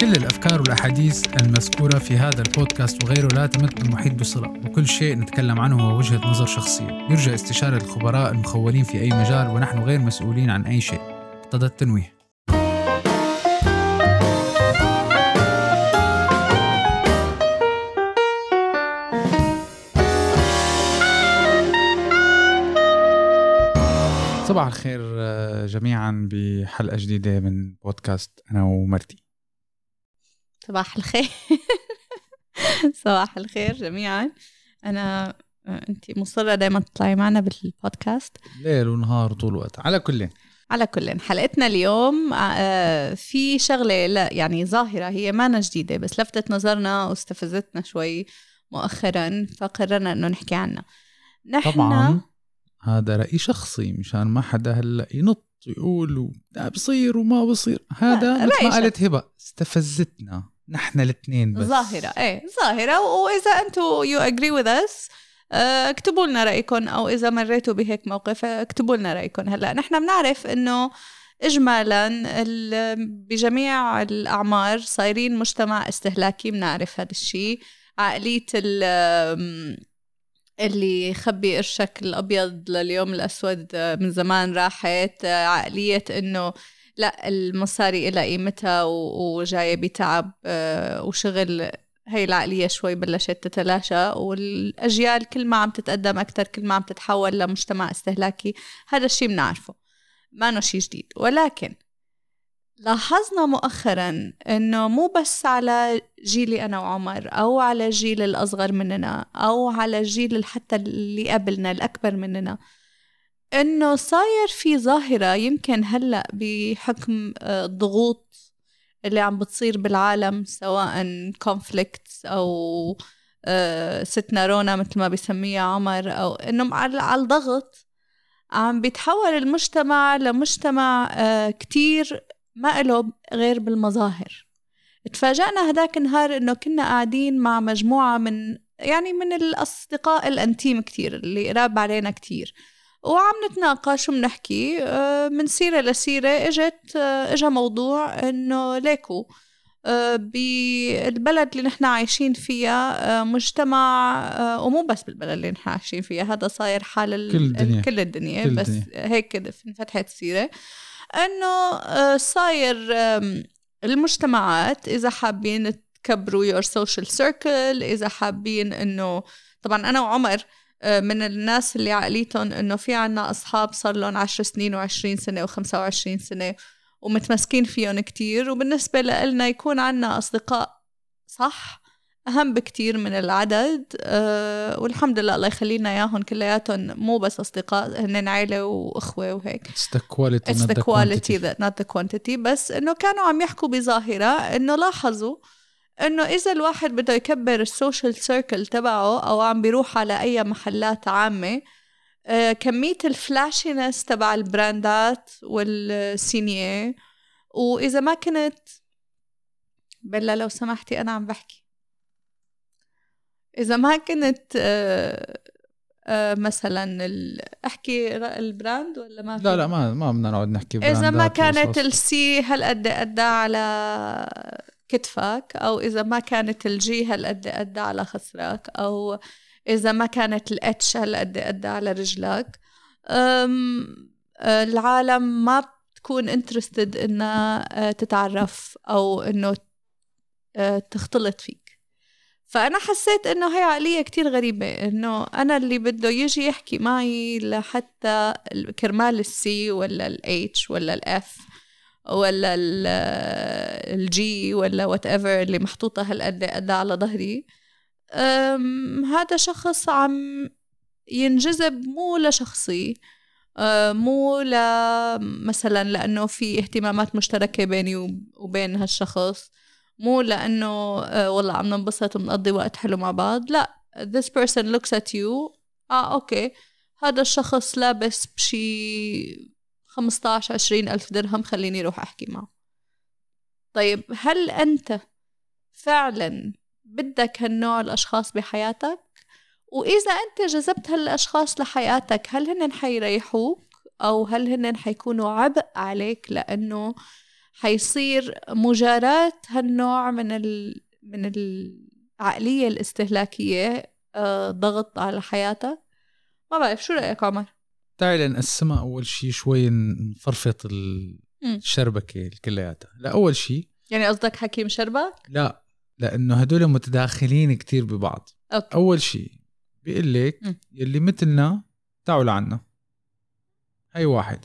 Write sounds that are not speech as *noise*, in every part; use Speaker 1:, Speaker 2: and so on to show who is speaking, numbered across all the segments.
Speaker 1: كل الأفكار والأحاديث المذكورة في هذا البودكاست وغيره لا تمت بالمحيط بصلة وكل شيء نتكلم عنه هو وجهة نظر شخصية. يرجى استشارة الخبراء المخولين في أي مجال ونحن غير مسؤولين عن أي شيء. اقتضى التنويه. صباح الخير آه، جميعا بحلقة جديدة من بودكاست أنا ومرتي.
Speaker 2: صباح الخير. *laughs* صباح الخير جميعا. أنا آه، انت مصرة دائما تطلعي معنا بالبودكاست.
Speaker 1: ليل ونهار طول الوقت. على كل
Speaker 2: على كل حلقتنا اليوم آه، في شغلة لا يعني ظاهرة هي ما جديدة بس لفتت نظرنا واستفزتنا شوي مؤخرا فقررنا إنه نحكي عنها.
Speaker 1: نحن طبعا هذا رأي شخصي مشان ما حدا هلأ ينط يقول لا بصير وما بصير. هذا مثل ما قالت هبة استفزتنا. نحن الاثنين بس.
Speaker 2: ظاهرة إيه ظاهرة. وإذا أنتم you agree with us اكتبوا لنا رأيكم أو إذا مريتوا بهيك موقف اكتبوا لنا رأيكم. هلأ نحن بنعرف إنه اجمالا بجميع الأعمار صايرين مجتمع استهلاكي بنعرف هذا الشيء. عقلية اللي يخبي قرشك الأبيض لليوم الأسود من زمان راحت. عقلية إنه لا المصاري إلها قيمتها وجاية بتعب آه، وشغل هي العقلية شوي بلشت تتلاشى والأجيال كل ما عم تتقدم أكثر كل ما عم تتحول لمجتمع استهلاكي هذا الشيء بنعرفه ما شيء جديد. ولكن لاحظنا مؤخرا إنه مو بس على جيلي أنا وعمر أو على الجيل الأصغر مننا أو على الجيل حتى اللي قبلنا الأكبر مننا إنه صاير في ظاهرة يمكن هلأ بحكم الضغوط آه، اللي عم بتصير بالعالم سواء كونفليكت أو آه، ستنا رونا مثل ما بيسميها عمر أو إنه على الضغط عم بيتحول المجتمع لمجتمع آه، كتير ما له غير بالمظاهر. تفاجأنا هداك النهار إنه كنا قاعدين مع مجموعة من يعني من الأصدقاء الأنتيم كتير اللي قراب علينا كتير. وعم نتناقش وبنحكي آه، من سيرة لسيرة إجت آه، إجا موضوع إنه ليكو آه، بالبلد اللي نحن عايشين فيها مجتمع ومو بس بالبلد اللي نحن عايشين فيها هذا صاير حال
Speaker 1: كل الدنيا
Speaker 2: كل الدنيا كل بس الدنيا. هيك انفتحت السيرة إنه صاير المجتمعات إذا حابين تكبروا your social circle إذا حابين إنه طبعا أنا وعمر من الناس اللي عقليتهم إنه في عنا أصحاب صار لهم 10 سنين و20 سنة و25 سنة ومتمسكين فيهم كتير. وبالنسبة لنا يكون عنا أصدقاء صح أهم بكتير من العدد أه والحمد لله الله يخلينا إياهم كلياتهم مو بس أصدقاء هن عائله وأخوة وهيك.
Speaker 1: It's the quality
Speaker 2: It's the quality that not the quantity. بس إنه كانوا عم يحكوا بظاهرة إنه لاحظوا إنه إذا الواحد بده يكبر ال social circle تبعه أو عم بيروح على أي محلات عامة آه، كمية ال flashiness تبع البراندات وال signé. وإذا ما كنت بلا لو سمحتي أنا عم بحكي. إذا ما كنت آه، آه، مثلا أحكي ال brand ولا ما
Speaker 1: لا لا ما ما بدنا نقعد نحكي
Speaker 2: إذا ما كانت ال C هالقد قد على كتفك أو إذا ما كانت ال G هالقد قد على خصرك أو إذا ما كانت ال H هالقد قد على رجلك. العالم ما بتكون interested إنها تتعرف أو إنه تختلط فيك. فأنا حسيت إنه هي عقلية كتير غريبة إنه أنا اللي بده يجي يحكي معي لحتى كرمال ال C ولا ال H ولا ال F ولا ال G ولا whatever اللي محطوطة هالقد قد على ظهري. هذا شخص عم ينجذب مو لشخصي مو ل مثلا لأنه في اهتمامات مشتركة بيني وبين هالشخص مو لأنه والله عم ننبسط وبنقضي وقت حلو مع بعض. لا this person looks at you. آه أوكي. هذا الشخص لابس بشي 15 20 ألف درهم خليني أروح أحكي معه. طيب هل أنت فعلا بدك هالنوع الأشخاص بحياتك؟ وإذا أنت جذبت هالأشخاص لحياتك هل هن حيريحوك؟ أو هل هن حيكونوا عبء عليك لأنه حيصير مجاراة هالنوع من ال... من العقلية الاستهلاكية آه، ضغط على حياتك؟ ما بعرف شو رأيك عمر؟
Speaker 1: تعالي نقسمها أول شيء شوي نفرفط الشربكة كلياتها. لا أول شيء
Speaker 2: يعني قصدك حكيي مشربك؟
Speaker 1: لا لأنه هدول متداخلين كتير ببعض.
Speaker 2: okay.
Speaker 1: أول شيء بيقول لك يلي مثلنا تعوا لعنا. هي واحد.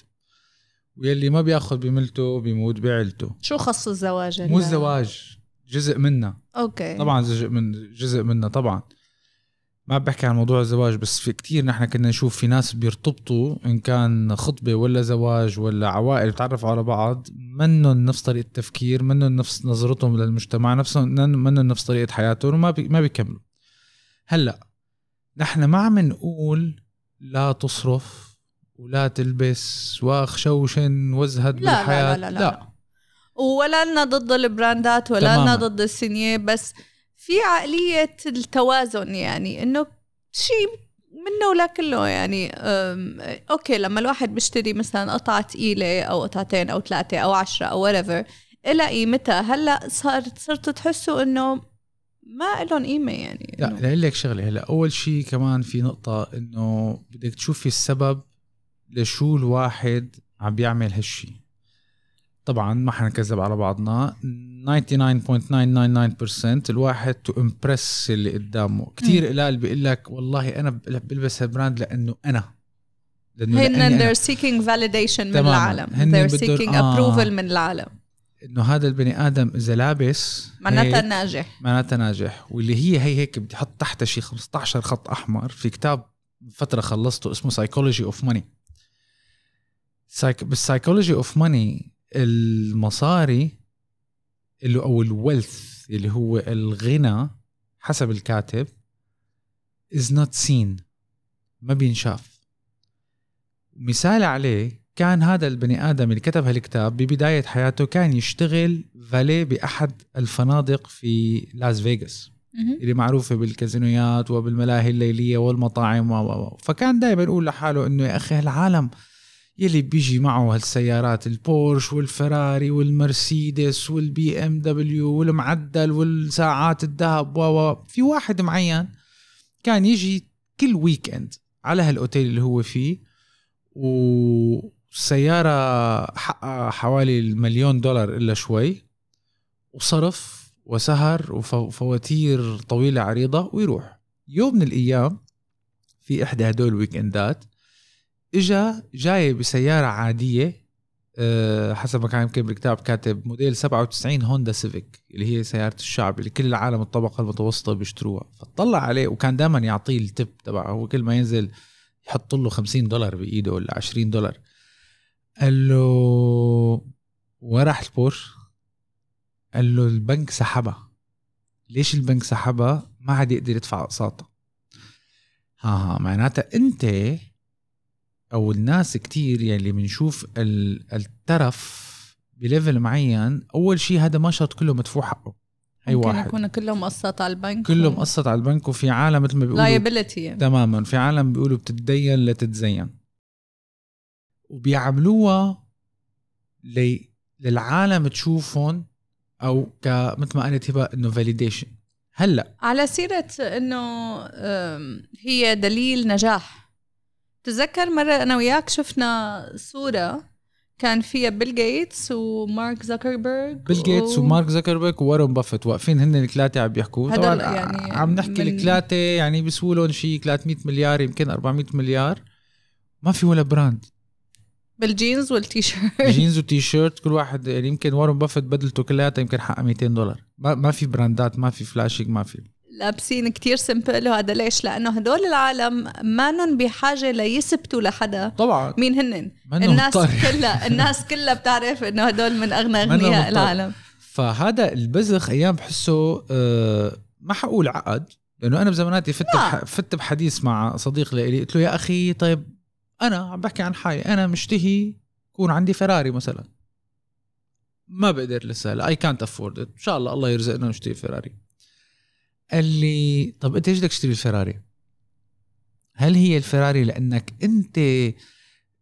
Speaker 1: ويلي ما بياخذ بملته بيموت بعلته
Speaker 2: شو خص الزواج
Speaker 1: مو الزواج جزء منا.
Speaker 2: okay.
Speaker 1: طبعا جزء من جزء منا طبعا. ما بحكي عن موضوع الزواج بس في كتير نحن كنا نشوف في ناس بيرتبطوا إن كان خطبة ولا زواج ولا عوائل بتعرفوا على بعض منهم نفس طريقة التفكير منهم نفس نظرتهم للمجتمع نفسهم منهم نفس طريقة حياتهم وما بي ما بيكملوا هلأ نحن ما عم نقول لا تصرف ولا تلبس واخشوشن وازهد
Speaker 2: لا
Speaker 1: بالحياة
Speaker 2: لا لا, لا, لا. لا. ولا لنا ضد البراندات ولا لنا ضد السينية بس في عقلية التوازن يعني إنه شيء منه لكله يعني أوكي لما الواحد بيشتري مثلا قطعة ثقيلة أو قطعتين أو ثلاثة أو عشرة أو whatever إلها قيمتها. هلأ صارت صرتوا تحسوا إنه ما لهم قيمة يعني
Speaker 1: لا لأقول لك شغلة. هلأ أول شيء كمان في نقطة إنه بدك تشوفي السبب لشو الواحد عم بيعمل هالشي. طبعا ما حنكذب على بعضنا. 99.999% الواحد to impress اللي قدامه. كثير قلال بيقول لك والله أنا بلبس هال brand لأنه أنا.
Speaker 2: هن they're seeking validation من العالم. they're seeking آه. approval من العالم.
Speaker 1: إنه هذا البني آدم إذا لابس
Speaker 2: معناتها ناجح.
Speaker 1: معناتها ناجح. واللي هي هي هيك بدي أحط تحتها شي 15 خط أحمر في كتاب فترة خلصته اسمه Psychology of Money بال Psychology of Money المصاري اللي أو ال wealth اللي هو الغنى حسب الكاتب is not seen. ما بينشاف. مثال عليه كان هذا البني آدم اللي كتب هالكتاب ببداية حياته كان يشتغل فالي بأحد الفنادق في لاس فيغاس اللي معروفة بالكازينويات وبالملاهي الليلية والمطاعم و فكان دائما يقول لحاله إنه يا أخي العالم يلي بيجي معه هالسيارات البورش والفراري والمرسيدس والبي ام دبليو والمعدل والساعات الذهب و في واحد معين كان يجي كل weekend على هالأوتيل اللي هو فيه والسيارة حقها حوالي المليون دولار إلا شوي وصرف وسهر وفواتير طويلة عريضة ويروح. يوم من الأيام في إحدى هدول ال week إجا جاي بسيارة عادية أه حسب ما كان يمكن بالكتاب كاتب موديل 97 هوندا سيفيك اللي هي سيارة الشعب اللي كل العالم الطبقة المتوسطة بيشتروها. فطلع عليه وكان دائما يعطيه ال tip تبعه. هو كل ما ينزل يحط له 50 دولار بإيده ولا 20 دولار. قال له وين راح البورش؟ قال له البنك سحبها. ليش البنك سحبها؟ ما عاد يقدر يدفع أقساطها. ها ها معناتها أنت أو الناس كتير يعني اللي بنشوف الترف ب level معين أول شيء هذا ما شرط كله مدفوع حقه.
Speaker 2: ممكن واحد. يكون كله مقسط على البنك.
Speaker 1: كله و... مقسط على البنك وفي عالم مثل ما بيقولوا
Speaker 2: liability يعني.
Speaker 1: تماما. في عالم بيقولوا بتتدين لتتزين. وبيعملوها لي... للعالم تشوفهم أو ك مثل ما قالت هبه إنه validation هلأ
Speaker 2: على سيرة إنه هي دليل نجاح. تذكر مرة أنا وياك شفنا صورة كان فيها بيل جيتس ومارك زكربرج
Speaker 1: بيل جيتس و... ومارك زكربرج وورن بافيت. واقفين هن الثلاثة عم بيحكوا طبعا يعني عم نحكي من... الثلاثة يعني بيسووا لهم شيء 300 مليار يمكن 400 مليار. ما في ولا brand.
Speaker 2: بالجينز والتي شيرت
Speaker 1: جينز وتي شيرت كل واحد يعني يمكن وارن بافيت بدلته كلياتها يمكن حقها 200 دولار. ما, ما في براندات ما في flashing ما في
Speaker 2: لابسين كتير simple وهذا ليش؟ لأنه هدول العالم مانن بحاجة ليثبتوا لحدا.
Speaker 1: طبعا.
Speaker 2: مين هنن؟ الناس كلها الناس كلها بتعرف إنه هدول من أغنى أغنياء العالم.
Speaker 1: فهذا البذخ أيام بحسه أه ما حقول عقد لأنه أنا بزماناتي فت بح... فت بحديث مع صديق لي قلت له يا أخي طيب أنا عم بحكي عن حالي أنا مشتهي يكون عندي فراري مثلا. ما بقدر لسه اي كانت افورد إن شاء الله الله يرزقنا نشتري فراري قال لي طب أنت ليش بدك تشتري الفراري؟ هل هي الفراري؟ لأنك أنت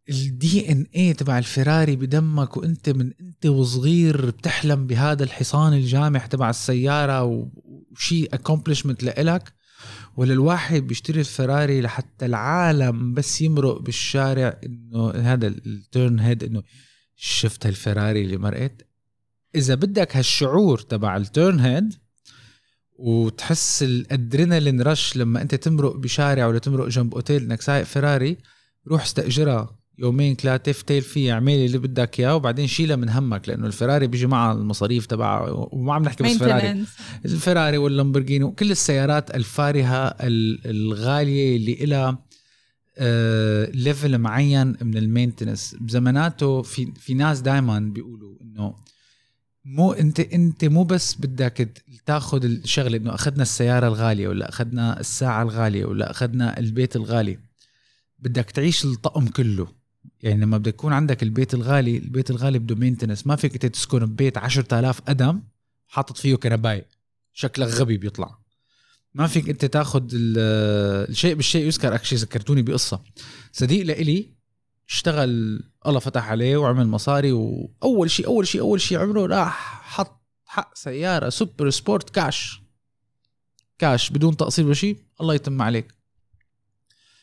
Speaker 1: ال DNA تبع الفراري بدمك وأنت من أنت وصغير بتحلم بهذا الحصان الجامح تبع السيارة وشيء accomplishment لإلك؟ ولا الواحد بيشتري الفراري لحتى العالم بس يمرق بالشارع إنه هذا ال turn head إنه شفت هالفراري اللي مرقت؟ إذا بدك هالشعور تبع ال turn head وتحس ال adrenaline rush لما أنت تمرق بشارع ولا تمرق جنب أوتيل إنك سايق فراري روح استأجرها. يومين ثلاثة فتل فيها اعمل اللي بدك إياه وبعدين شيلها من همك لأنه الفراري بيجي معها المصاريف تبعها وما عم نحكي بس فراري. الفراري واللامبورجيني وكل السيارات الفارهة الغالية اللي إلها level معين من ال maintenance. بزماناته في في ناس دائما بيقولوا إنه مو انت انت مو بس بدك تاخذ الشغلة انه أخذنا السيارة الغالية ولا أخذنا الساعة الغالية ولا أخذنا البيت الغالي بدك تعيش الطقم كله. يعني لما بدك يكون عندك البيت الغالي البيت الغالي بده maintenance ما فيك تسكن ببيت 10000 قدم حاطط فيه كنباية شكلك غبي بيطلع. ما فيك انت تاخذ الشيء بالشيء يذكر. أكشي ذكرتوني بقصة. صديق لإلي اشتغل الله فتح عليه وعمل مصاري واول شيء أول شيء أول شيء عمله راح حط حق سيارة super sport كاش كاش بدون تقسيط ولا شيء الله يتم عليك.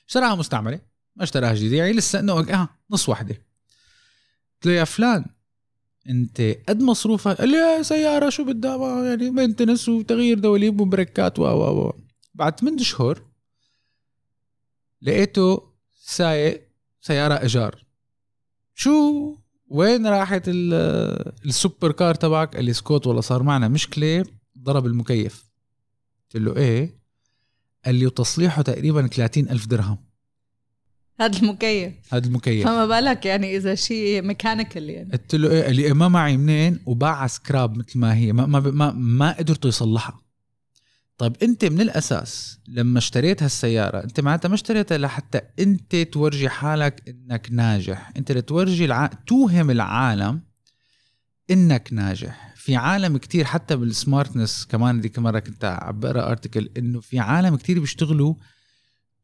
Speaker 1: اشتراها مستعملة ما اشتراها جديدة يعني لسه إنه آه نص وحده قلت له يا فلان أنت قد مصروفها قال لي سيارة شو بدها؟ يعني maintenance وتغيير دواليب وبريكات و و بعد 8 اشهر لقيته سايق سيارة إيجار. شو؟ وين راحت ال super car تبعك؟ قال لي سكوت والله صار معنا مشكلة. ضرب المكيف. قلت له إيه؟ قال لي وتصليحه تقريبا 30 ألف درهم.
Speaker 2: هذا المكيف.
Speaker 1: هذا المكيف.
Speaker 2: فما بالك يعني إذا شيء mechanical يعني.
Speaker 1: قلت له إيه؟ قال لي إيه ما معي منين؟ وباعها سكراب مثل ما هي. ما ما ما, ما قدرتوا يصلحها. طيب انت من الأساس لما اشتريت هالسيارة انت معناتها ما اشتريتها لحتى انت تورجي حالك انك ناجح. انت لتورجي الع... توهم العالم انك ناجح. في عالم كتير حتى بال smartness كمان ديك مرة كنت عم بقرا article إنه في عالم كتير بيشتغلوا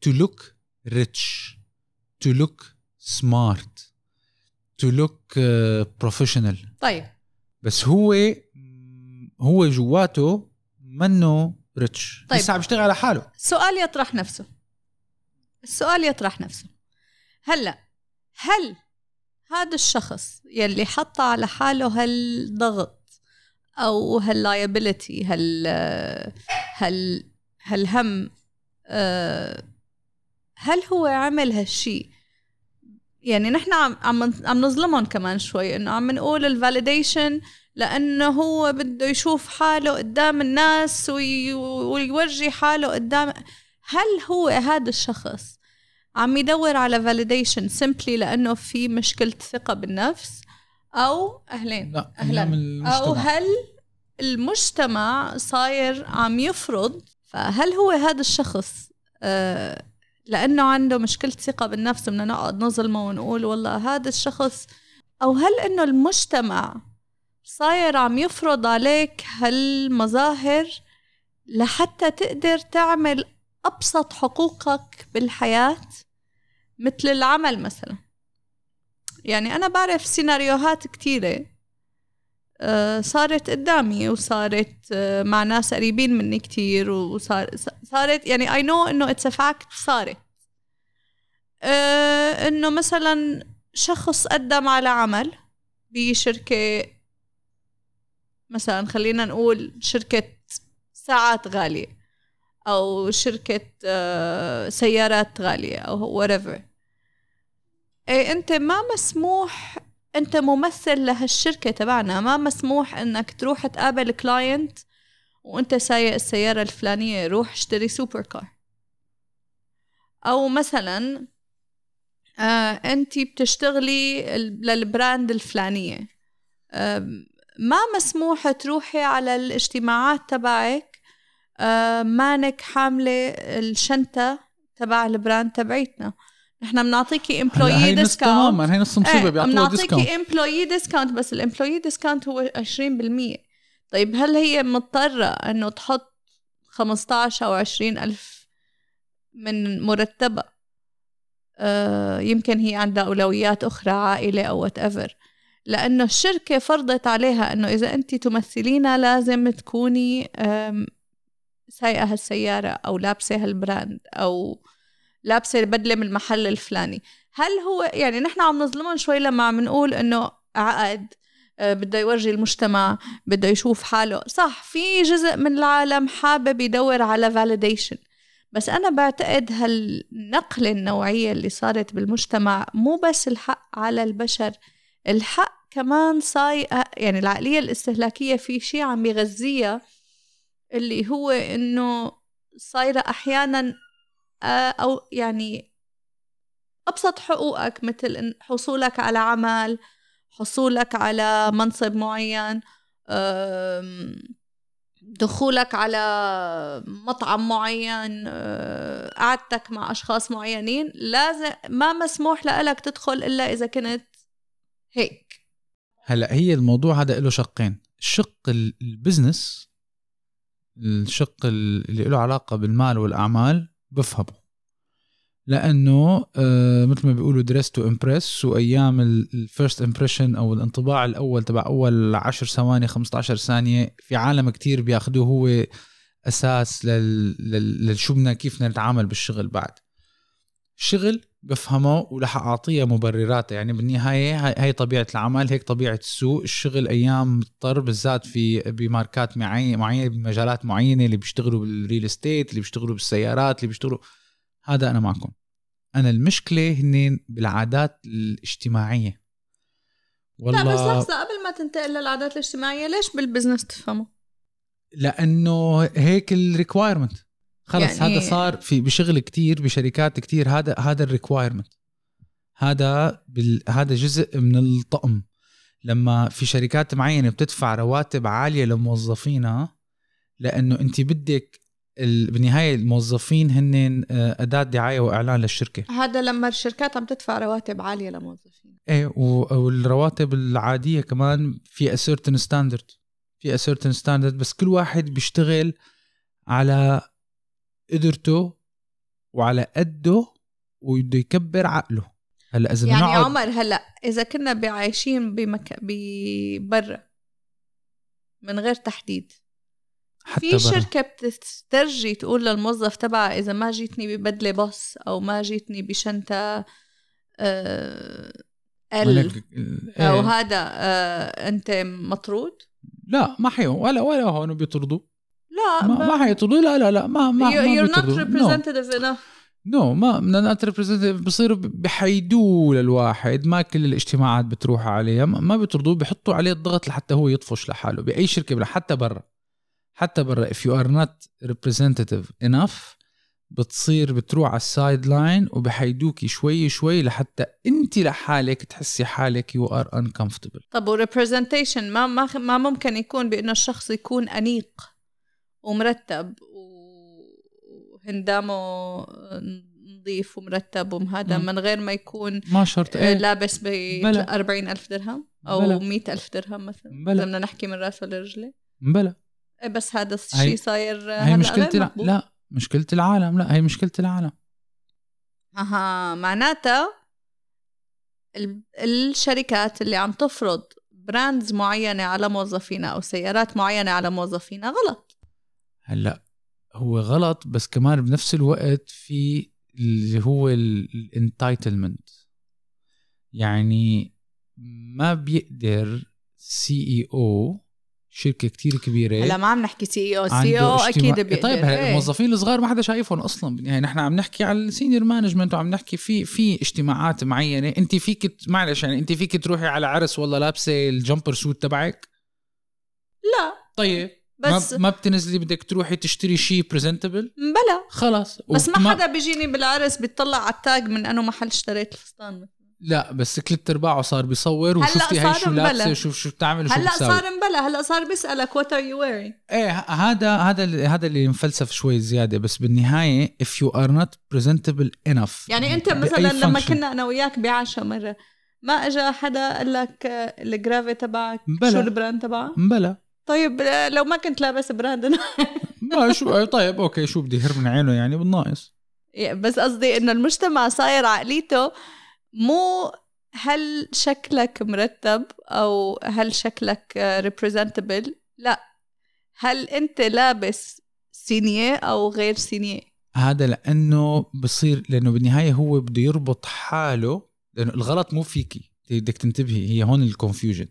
Speaker 1: to look rich to look smart to look professional
Speaker 2: طيب.
Speaker 1: بس هو هو جواته منه rich. طيب. لسه عم يشتغل على حاله.
Speaker 2: سؤال يطرح نفسه. السؤال يطرح نفسه. هلأ هل هذا الشخص يلي حط على حاله هالضغط أو هال liability هال هال هالهم آه، هل هو عمل هالشي؟ يعني نحن عم عم عم نظلمهم كمان شوي إنه عم نقول ال validation لأنه هو بده يشوف حاله قدام الناس وي ويورجي حاله قدام. هل هو هذا الشخص عم يدور على validation simply لأنه في مشكلة ثقة بالنفس أو أهلين؟
Speaker 1: لا أهلا
Speaker 2: أو هل المجتمع صاير عم يفرض؟ فهل هو هذا الشخص آه لأنه عنده مشكلة ثقة بالنفس بدنا نقعد نظلمه ونقول والله هذا الشخص؟ أو هل إنه المجتمع صاير عم يفرض عليك هالمظاهر لحتى تقدر تعمل أبسط حقوقك بالحياة مثل العمل مثلا. يعني أنا بعرف سيناريوهات كتيرة آه، صارت قدامي وصارت آه، مع ناس قريبين مني كتير وصار صارت يعني I know إنه it's fact صارت. آه، إنه مثلا شخص قدم على عمل بشركة مثلا خلينا نقول شركة ساعات غالية أو شركة سيارات غالية أو whatever. إيه أنت ما مسموح أنت ممثل لهالشركة تبعنا. ما مسموح إنك تروح تقابل client وأنت سايق السيارة الفلانية روح اشتري super car أو مثلا آه انت بتشتغلي لل brand الفلانية. آه ما مسموح تروحي على الاجتماعات تبعك. آه مانك حاملة الشنطة تبع ال brand تبعيتنا. نحن بنعطيكي employee discount
Speaker 1: تماما هي نص مصيبة بيعطوها
Speaker 2: discount بنعطيكي employee discount بس ال employee discount هو 20% طيب هل هي مضطرة إنه تحط 15 أو 20 ألف من مرتبها؟ آه يمكن هي عندها أولويات أخرى عائلة أو whatever لأنه الشركة فرضت عليها أنه إذا أنت تمثلينا لازم تكوني سايقة هالسيارة أو لابسة هالبراند أو لابسة بدلة من المحل الفلاني. هل هو يعني نحن عم نظلمهم شوي لما عم نقول إنه عقد آه، بده يورجي المجتمع بده يشوف حاله. صح في جزء من العالم حابب يدور على validation. بس أنا بعتقد هالنقلة النوعية اللي صارت بالمجتمع مو بس الحق على البشر. الحق كمان صاي يعني العقلية الاستهلاكية في شيء عم يغذيها اللي هو إنه صايرة أحيانا آه، أو يعني أبسط حقوقك مثل حصولك على عمل حصولك على منصب معين دخولك على مطعم معين آه، قعدتك مع أشخاص معينين لازم ما مسموح لك تدخل إلا إذا كنت هيك.
Speaker 1: هلا هي الموضوع هذا له شقين. الشق ال business الشق اللي له علاقة بالمال والأعمال بفهمه. لأنه آه مثل ما بيقولوا dress to impress وأيام ال first impression أو الانطباع الأول تبع أول 10 ثواني 15 ثانية في عالم كتير بياخذوه هو أساس لل, لل... شو بدنا كيف بدنا نتعامل بالشغل بعد. الشغل بفهمه ورح أعطيه مبررات يعني بالنهاية هاي, هاي طبيعة العمل هيك طبيعة السوق. الشغل أيام مضطر بالذات في بماركات معينة بمجالات معينة اللي بيشتغلوا بال real estate اللي بيشتغلوا بالسيارات اللي بيشتغلوا. هذا أنا معكم. أنا المشكلة هن بالعادات الاجتماعية.
Speaker 2: والله لا بس لحظة قبل ما تنتقل للعادات الاجتماعية ليش بال business تفهمه؟
Speaker 1: لأنه هيك ال requirement خلص يعني... هذا صار في بشغل كتير بشركات كتير هذا هذا ال requirement هذا بال... هذا جزء من الطقم. لما في شركات معينة بتدفع رواتب عالية لموظفينها لأنه أنت بدك بالنهاية الموظفين هن آه، أداة دعاية وإعلان للشركة.
Speaker 2: هذا لما الشركات عم تدفع رواتب عالية لموظفين.
Speaker 1: إيه والرواتب العادية كمان في a certain standard في اسيرتن ستاندرد بس كل واحد بيشتغل على قدرته وعلى قده وبده يكبر عقله
Speaker 2: هلأ إذا يعني عمر هلأ إذا كنا بعايشين بمك... ببرا من غير تحديد حتى في برا. شركة بتسترجي تقول للموظف تبعها إذا ما جيتني ببدلة بص أو ما جيتني بشنطة آه ال أو إيه. هذا آه أنت مطرود؟
Speaker 1: لا ما حي ولا ولا هون بيطردوا
Speaker 2: لا
Speaker 1: ما, ما حيطردوا. لا لا لا ما ما
Speaker 2: you're ما not representative no. enough.
Speaker 1: نو no, ما نوت ريبريزنتيف بصيروا بحيدوه للواحد ما كل الاجتماعات بتروح عليه. ما بيطردوه. بحطوا عليه الضغط لحتى هو يطفش لحاله بأي شركة حتى برا. حتى برا. If you are not representative enough بتصير بتروح على السايد لاين وبحيدوكي شوي شوي لحتى أنت لحالك تحسي حالك يو ار uncomfortable.
Speaker 2: طب وريبرزنتيشن ما ما ما ممكن يكون بأنه الشخص يكون أنيق. ومرتب وهندامه نظيف ومرتب ومهذا من غير ما يكون
Speaker 1: ما شرط. إيه.
Speaker 2: لابس ب 40 ألف درهم أو 100 ألف درهم مثلا. إذا بدنا نحكي من راسه لرجله
Speaker 1: بلا
Speaker 2: إيه، بس هذا الشيء صاير
Speaker 1: هي مشكلة لا, لا مشكلة العالم لا هي مشكلة العالم.
Speaker 2: أها معناتها الشركات اللي عم تفرض brands معينة على موظفينا أو سيارات معينة على موظفينا غلط.
Speaker 1: هلا هو غلط بس كمان بنفس الوقت في اللي هو ال entitlement يعني ما بيقدر CEO شركة كتير كبيرة
Speaker 2: هلا ما عم نحكي CEO CEO أكيد بيقدر
Speaker 1: طيب هلا الموظفين الصغار ما حدا شايفهم أصلا. يعني نحن عم نحكي على ال senior management وعم نحكي في في اجتماعات معينة. أنت فيك معلش يعني أنت فيك تروحي على عرس والله لابسة ال jumpsuit تبعك؟
Speaker 2: لا.
Speaker 1: طيب. بس ما, ما بتنزلي بدك تروحي تشتري شيء presentable
Speaker 2: بلا.
Speaker 1: خلص
Speaker 2: بس ما حدا بيجيني بالعرس بيطلع على ال tag من انه محل اشتريت الفستان.
Speaker 1: لا بس ثلاث أرباعه صار بيصور وشفتي هي شو لابسة شوف شو بتعمل وشو
Speaker 2: هلأ صار مبلا هلأ صار بيسألك what are you wearing
Speaker 1: إيه هذا هذا هذا اللي مفلسف شوي زيادة. بس بالنهاية if you are not presentable enough.
Speaker 2: يعني أنت مثلا لما كنا أنا وياك بعشاء مرة ما اجى حدا قال لك الكرافة تبعك. شو ال brand تبعك؟
Speaker 1: مبلا
Speaker 2: طيب لو ما كنت لابس brand *laughs*
Speaker 1: ما شو طيب أوكي شو بدي هر من عينه يعني بالناقص
Speaker 2: بس قصدي إنه المجتمع صاير عقليته مو هل شكلك مرتب أو هل شكلك representable لا. هل أنت لابس signé أو غير signé؟
Speaker 1: هذا لأنه بصير لأنه بالنهاية هو بده يربط حاله لأنه الغلط مو فيكي بدك تنتبهي هي هون ال confusion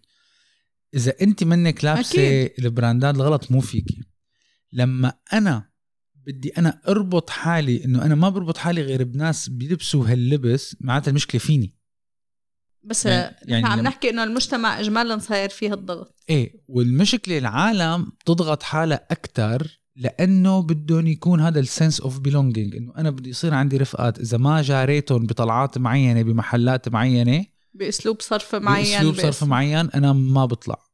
Speaker 1: إذا أنت منك لابسة البراندات الغلط مو فيكي. لما أنا بدي أنا أربط حالي إنه أنا ما بربط حالي غير بناس بيلبسوا هاللبس معناتها المشكلة فيني.
Speaker 2: بس يعني, يعني عم نحكي إنه المجتمع اجمالا صاير فيه الضغط
Speaker 1: إيه والمشكلة العالم تضغط حالها أكثر لأنه بدهم يكون هذا ال sense of belonging إنه أنا بدي يصير عندي رفقات إذا ما جاريتهم بطلعات معينة بمحلات معينة
Speaker 2: بأسلوب صرف معين
Speaker 1: باسلوب صرف معين أنا ما بطلع.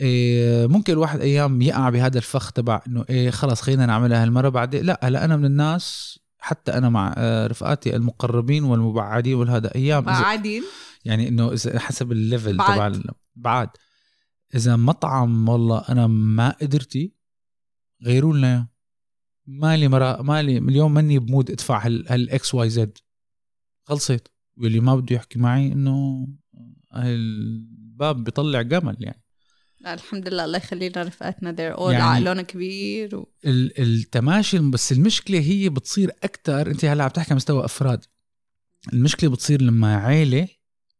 Speaker 1: إيه ممكن الواحد أيام يقع بهذا الفخ تبع إنه إيه خلص خلينا نعملها هالمرة بعدين. لا هلا أنا من الناس حتى أنا مع آه، رفقاتي المقربين والمبعدين والهذا أيام
Speaker 2: مبعدين
Speaker 1: يعني إنه إذا حسب ال level تبع بعد. إذا مطعم والله أنا ما قدرتي غيروا لنا مالي مرا مالي اليوم ماني ب mood أدفع هال XYZ خلصت واللي ما بده يحكي معي إنه الباب بيطلع جمل يعني.
Speaker 2: لا الحمد لله الله يخلينا رفقاتنا دير اول يعني عقلهم كبير و...
Speaker 1: التماشي بس المشكلة هي بتصير أكثر أنت هلا عم تحكي مستوى أفراد. المشكلة بتصير لما عيلة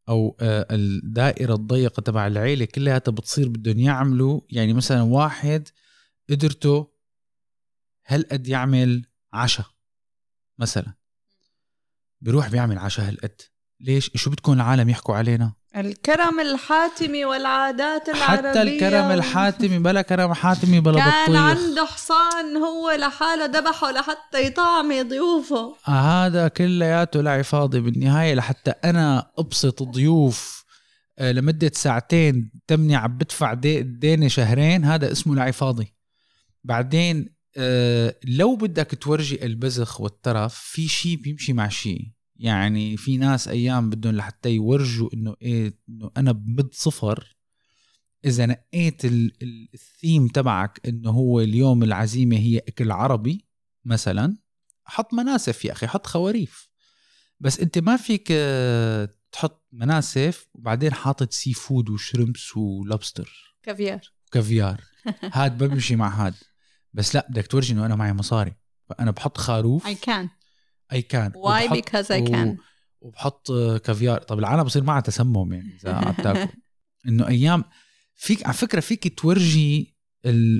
Speaker 1: أو آه، الدائرة الضيقة تبع العيلة كلها بتصير بدهم يعملوا يعني مثلا واحد قدرته هالقد يعمل عشاء مثلا. بيروح بيعمل عشاء هالقد. ليش؟ شو بدكم العالم يحكوا علينا؟
Speaker 2: الكرم الحاتمي والعادات العربية.
Speaker 1: حتى الكرم الحاتمي بلا كرم حاتمي بلا
Speaker 2: كان
Speaker 1: بطيخ.
Speaker 2: كان عنده حصان هو لحاله ذبحه لحتى يطعمي ضيوفه.
Speaker 1: هذا كلياته لعي فاضي بالنهاية لحتى أنا أبسط ضيوف آه، لمدة ساعتين تمني عم بدفع ديني شهرين هذا اسمه لعي فاضي بعدين آه، لو بدك تورجي البذخ والترف في شيء بيمشي مع شيء يعني في ناس أيام بدهم لحتى يورجوا إنه إيه إنه أنا بمد سفر. إذا نقيت الثيم تبعك إنه هو اليوم العزيمة هي أكل عربي مثلا حط مناسف يا أخي حط خواريف. بس أنت ما فيك آه، تحط مناسف وبعدين حاطط seafood و shrimps ولوبستر
Speaker 2: كافيار.
Speaker 1: كافيار. *laughs* هاد بمشي مع هاد. بس لا بدك تورجي إنه أنا معي مصاري. فأنا بحط خروف.
Speaker 2: I can
Speaker 1: I can
Speaker 2: why because I can
Speaker 1: وبحط كافيار طب العالم بصير معها تسمم يعني إذا عم تاكل. *laughs* إنه أيام فيك على فكرة فيك تورجي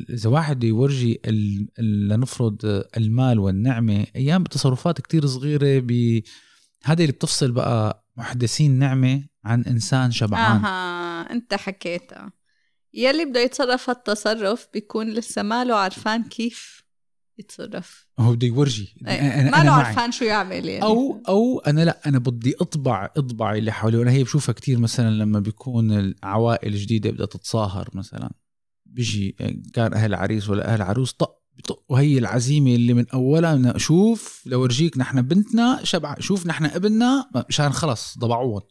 Speaker 1: إذا واحد يورجي لنفرض المال والنعمة أيام بتصرفات كتير صغيرة ب هذا اللي بتفصل بقى محدثين نعمة عن إنسان شبعان.
Speaker 2: أها أنت حكيتها. يلي بده يتصرف هالتصرف بيكون لسه ماله عرفان كيف. يتصرف
Speaker 1: هو بده يورجي.
Speaker 2: إيه. ما له عرفان شو يعمل يعني.
Speaker 1: أو أو أنا لا أنا بدي اطبع أطبع اللي حولي وأنا هي بشوفها كتير مثلا لما بيكون العوائل الجديده بدها تتصاهر مثلا. بيجي كان أهل عريس ولا أهل عروس طق بطق. وهي العزيمة اللي من أولها شوف لورجيك نحن بنتنا شبع شوف نحن ابننا مشان خلص ضبعوهم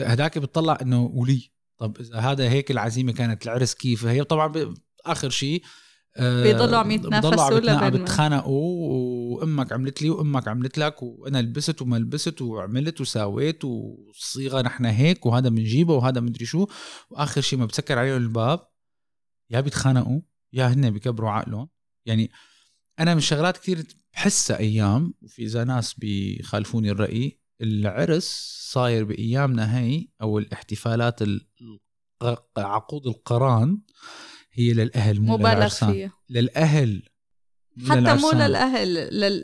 Speaker 1: هداك بتطلع إنه ولي. طب إذا هذا هيك العزيمة كانت العرس كيف؟ هي طبعا آخر شيء
Speaker 2: بيضلوا عم يتنافسوا
Speaker 1: بتخانقوا وأمك عملت لي وأمك عملت لك وأنا لبست وما لبست وعملت وساويت والصيغه نحن هيك وهذا بنجيبه وهذا مدري شو. وآخر شيء ما بسكر عليهم الباب يا بيتخانقوا يا هن بيكبروا عقلهم. يعني أنا من الشغلات كثير بحسها أيام وفي إذا ناس بيخالفوني الرأي العرس صاير بأيامنا هي أو الاحتفالات عقود القران هي للأهل مو مبالغ فيها.
Speaker 2: للأهل حتى مو للأهل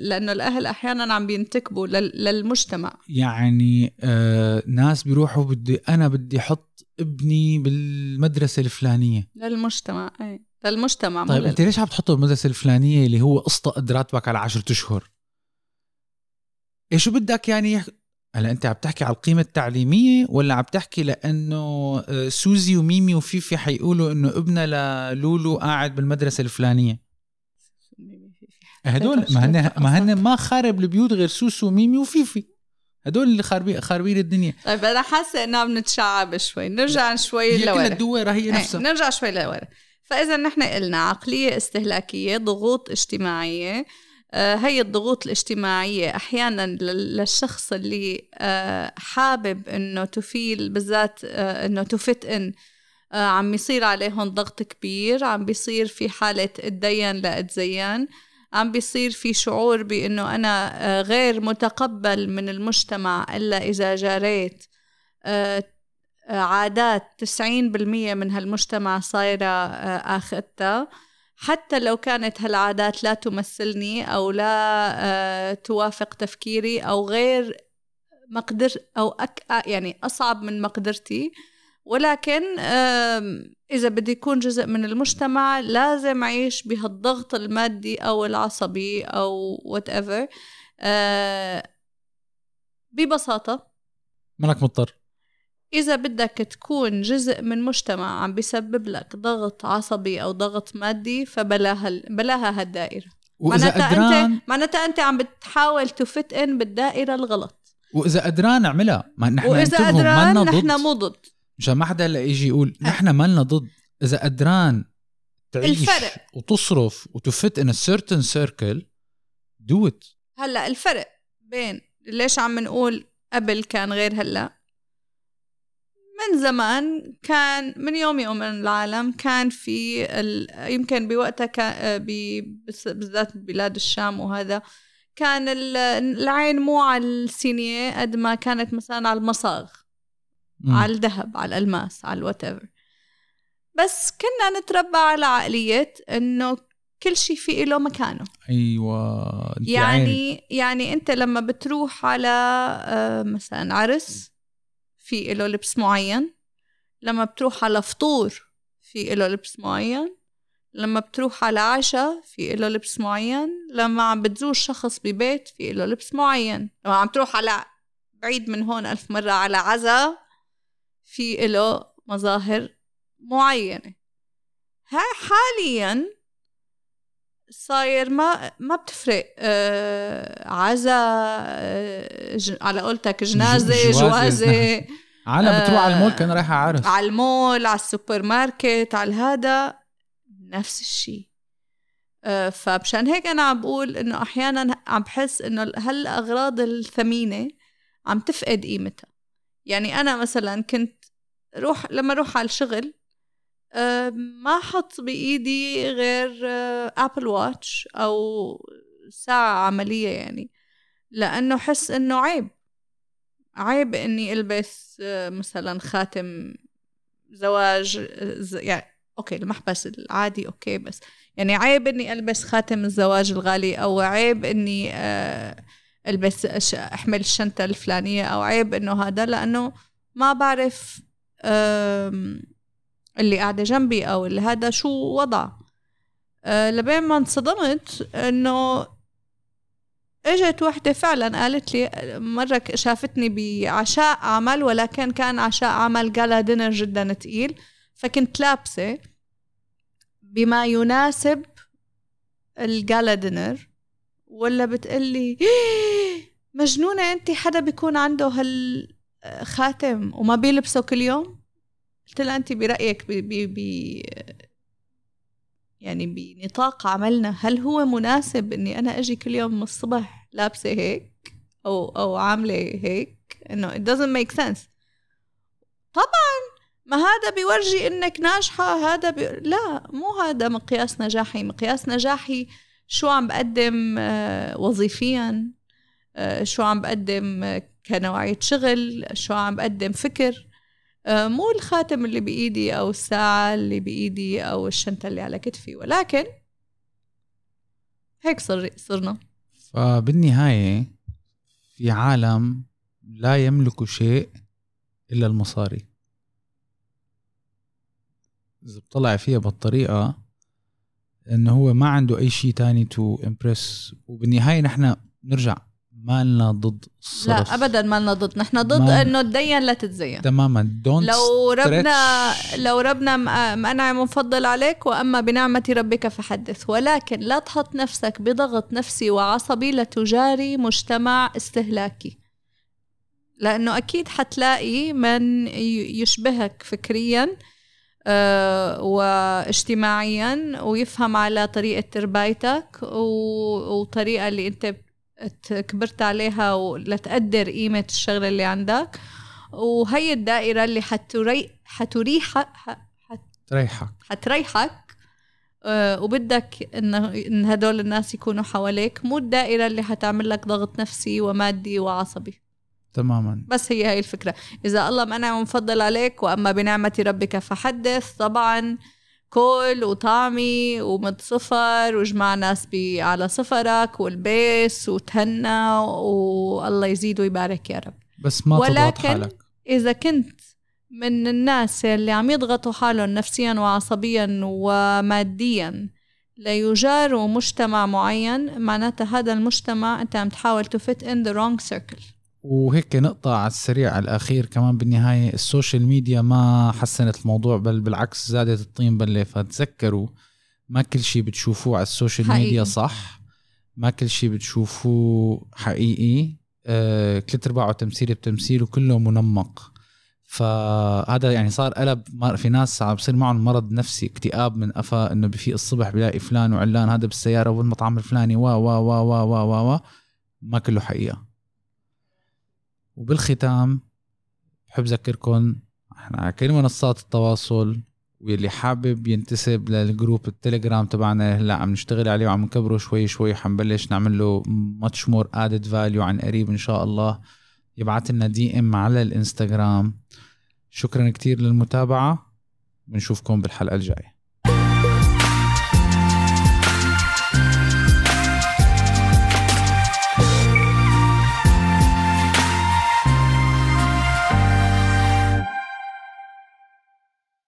Speaker 2: لأنه الأهل أحيانا عم بينتكبوا للمجتمع.
Speaker 1: يعني آه ناس بيروحوا بدي أنا بدي أحط ابني بالمدرسة الفلانية.
Speaker 2: للمجتمع اي للمجتمع
Speaker 1: طيب أنت ليش عم تحطه بالمدرسة الفلانية اللي هو قسط راتبك على عشرة أشهر؟ إيش شو بدك يعني هلا أنت عم تحكي على القيمة التعليمية ولا عم تحكي لأنه آه، سوزي وميمي وفيفي حيقولوا إنه ابننا لولو قاعد بالمدرسة الفلانية؟ هدول ما هن ما هن ما خارب البيوت غير سوسو وميمي وفيفي. هدول اللي خاربين خاربين الدنيا.
Speaker 2: طيب أنا حاسة انه عم نتشعب شوي. نرجع شوي
Speaker 1: لورا. هي الدويره هي نفسها.
Speaker 2: نرجع شوي لورا. فإذا نحن قلنا عقلية استهلاكية ضغوط اجتماعية هي الضغوط الاجتماعية. أحيانا للشخص اللي آه، حابب إنه تفيل بالذات آه، إنه تفت إن عم يصير عليهم ضغط كبير عم بيصير في حالة أتدين لأتزين عم بيصير في شعور بأنه أنا غير متقبل من المجتمع إلا إذا جاريت. عادات 90% من هالمجتمع صايرة آخذتها. حتى لو كانت هالعادات لا تمثلني أو لا آه، توافق تفكيري أو غير مقدر أو أك يعني أصعب من مقدرتي. ولكن إذا بدي يكون جزء من المجتمع لازم أعيش بهالضغط المادي أو العصبي أو whatever. آه، ببساطة.
Speaker 1: منك مضطر.
Speaker 2: إذا بدك تكون جزء من مجتمع عم بيسبب لك ضغط عصبي أو ضغط مادي فبلاها بلاها هالدائرة.
Speaker 1: وإذا
Speaker 2: معناتها
Speaker 1: قدران
Speaker 2: أنت معناتها أنت عم بتحاول تفت إن بالدائرة الغلط.
Speaker 1: وإذا قدران اعملها ما نحن
Speaker 2: وإذا قدران نحن مو ضد.
Speaker 1: مشان ما حدا يجي يقول نحن مالنا ضد. إذا قدران تعيش
Speaker 2: الفرق.
Speaker 1: وتصرف وتفت ان certain circle do it.
Speaker 2: هلأ الفرق بين ليش عم نقول قبل كان غير هلأ؟ من زمان كان من يوم يوم من العالم كان في يمكن بوقتها كان بالذات بلاد الشام وهذا كان العين مو على السينية قد ما كانت مثلا على المصاغ. على الذهب على الألماس على الوات بس كنا نتربى على عقلية إنه كل شيء في له مكانه
Speaker 1: أيوه
Speaker 2: يعني. يعني أنت لما بتروح على آه، مثلا عرس في له لبس معين. لما بتروح على فطور في له لبس معين. لما بتروح على عشاء في له لبس معين. لما عم بتزور شخص ببيت في له لبس معين. لما عم تروح على بعيد من هون ألف مرة على عزا في له مظاهر معينة. هاي حاليا صاير ما ما بتفرق آه عزا آه على قولتك جنازة *laughs* جوازة. *laughs*
Speaker 1: عالم بتروح على المول كان رايحة عرس
Speaker 2: على المول على السوبر ماركت على هذا نفس الشيء آه فبشان هيك أنا عم بقول إنه أحيانا عم بحس إنه هالأغراض الثمينة عم تفقد قيمتها. يعني أنا مثلا كنت روح لما أروح على الشغل آه، ما حط بإيدي غير Apple Watch أو ساعة عملية يعني لأنه حس إنه عيب. عيب إني ألبس آه، مثلا خاتم زواج يعني okay المحبس العادي okay بس يعني عيب إني ألبس خاتم الزواج الغالي أو عيب إني آه، ألبس أحمل الشنطة الفلانية أو عيب إنه هذا لأنه ما بعرف اللي قاعدة جنبي أو اللي هذا شو وضع. أه لبين ما انصدمت إنه إجت وحدة فعلا قالت لي مرة شافتني بعشاء عمل ولكن كان عشاء عمل قال دينر جدا تقيل فكنت لابسة بما يناسب ال gala dinner ولا بتقلي مجنونة انت حدا بيكون عنده هالخاتم وما بيلبسه كل يوم؟ قلت لها انت برأيك بي بي بي يعني بنطاق عملنا هل هو مناسب إني أنا أجي كل يوم من الصبح لابسة هيك أو أو عاملة هيك؟ إنه it doesn't make sense. طبعا ما هذا بيورجي إنك ناجحة هذا بي... لا مو هذا مقياس نجاحي. مقياس نجاحي شو عم بقدم آه، وظيفيا آه، شو عم بقدم كنوعية شغل شو عم بقدم فكر. آه، مو الخاتم اللي بإيدي أو الساعة اللي بإيدي أو الشنطة اللي على كتفي ولكن هيك صر صرنا.
Speaker 1: فبالنهاية في عالم لا يملكوا شيء إلا المصاري. إذا بطلع فيها بالطريقة إنه هو ما عنده أي شيء تاني to impress وبالنهاية نحن نرجع مالنا ضد الصرف
Speaker 2: لا ابدا مالنا ضد. نحن ضد إنه تدين لا تتزين.
Speaker 1: تماما. don't
Speaker 2: لو ربنا لو ربنا منعم مفضل عليك وأما بنعمة ربك فحدث. ولكن لا تحط نفسك بضغط نفسي وعصبي لتجاري مجتمع استهلاكي. لأنه أكيد حتلاقي من يشبهك فكريا آه، واجتماعيا ويفهم على طريقة تربايتك وطريقة اللي أنت كبرت عليها لتقدر قيمة الشغلة اللي عندك. وهي الدائرة اللي حتري حتريحك
Speaker 1: حتريحك
Speaker 2: حتريحك. آه، وبدك ان هدول الناس يكونوا حواليك. مو الدائرة اللي حتعمل لك ضغط نفسي ومادي وعصبي.
Speaker 1: تماما.
Speaker 2: بس هي هاي الفكرة. إذا الله منعم ومفضل عليك. وأما بنعمة ربك فحدث. طبعا كل وطعمي ومد سفر وجمع ناس بي على سفرك والبس وتهنى والله يزيد ويبارك يا رب
Speaker 1: بس ما ولكن حالك.
Speaker 2: إذا كنت من الناس اللي عم يضغطوا حالهم نفسيا وعصبيا وماديا ليجاروا مجتمع معين معناتها هذا المجتمع أنت عم تحاول to fit in the wrong circle
Speaker 1: وهيك نقطة على السريع على الأخير كمان بالنهاية ال social media ما حسنت الموضوع بل بالعكس زادت الطين بلة. فتذكروا ما كل شيء بتشوفوه على ال social حقيقي. ميديا صح؟ ما كل شيء بتشوفوه حقيقي. آه كل ارباعه تمثيل بتمثيل وكله منمق. فهذا يعني صار قلب في ناس عم بصير معهم مرض نفسي اكتئاب من قفا إنه بفيق الصبح بلاقي فلان وعلان هذا بالسيارة والمطعم الفلاني وا وا وا وا وا وا, وا. ما كله حقيقة. وبالختام بحب أذكركم إحنا على كل منصات التواصل واللي حابب ينتسب لل group ال Telegram تبعنا هلأ عم نشتغل عليه وعم نكبره شوي شوي حنبلش نعمل له much more added value عن قريب إن شاء الله. يبعث لنا DM على الإنستغرام. شكرا كتير للمتابعة. بنشوفكم بالحلقة الجاية.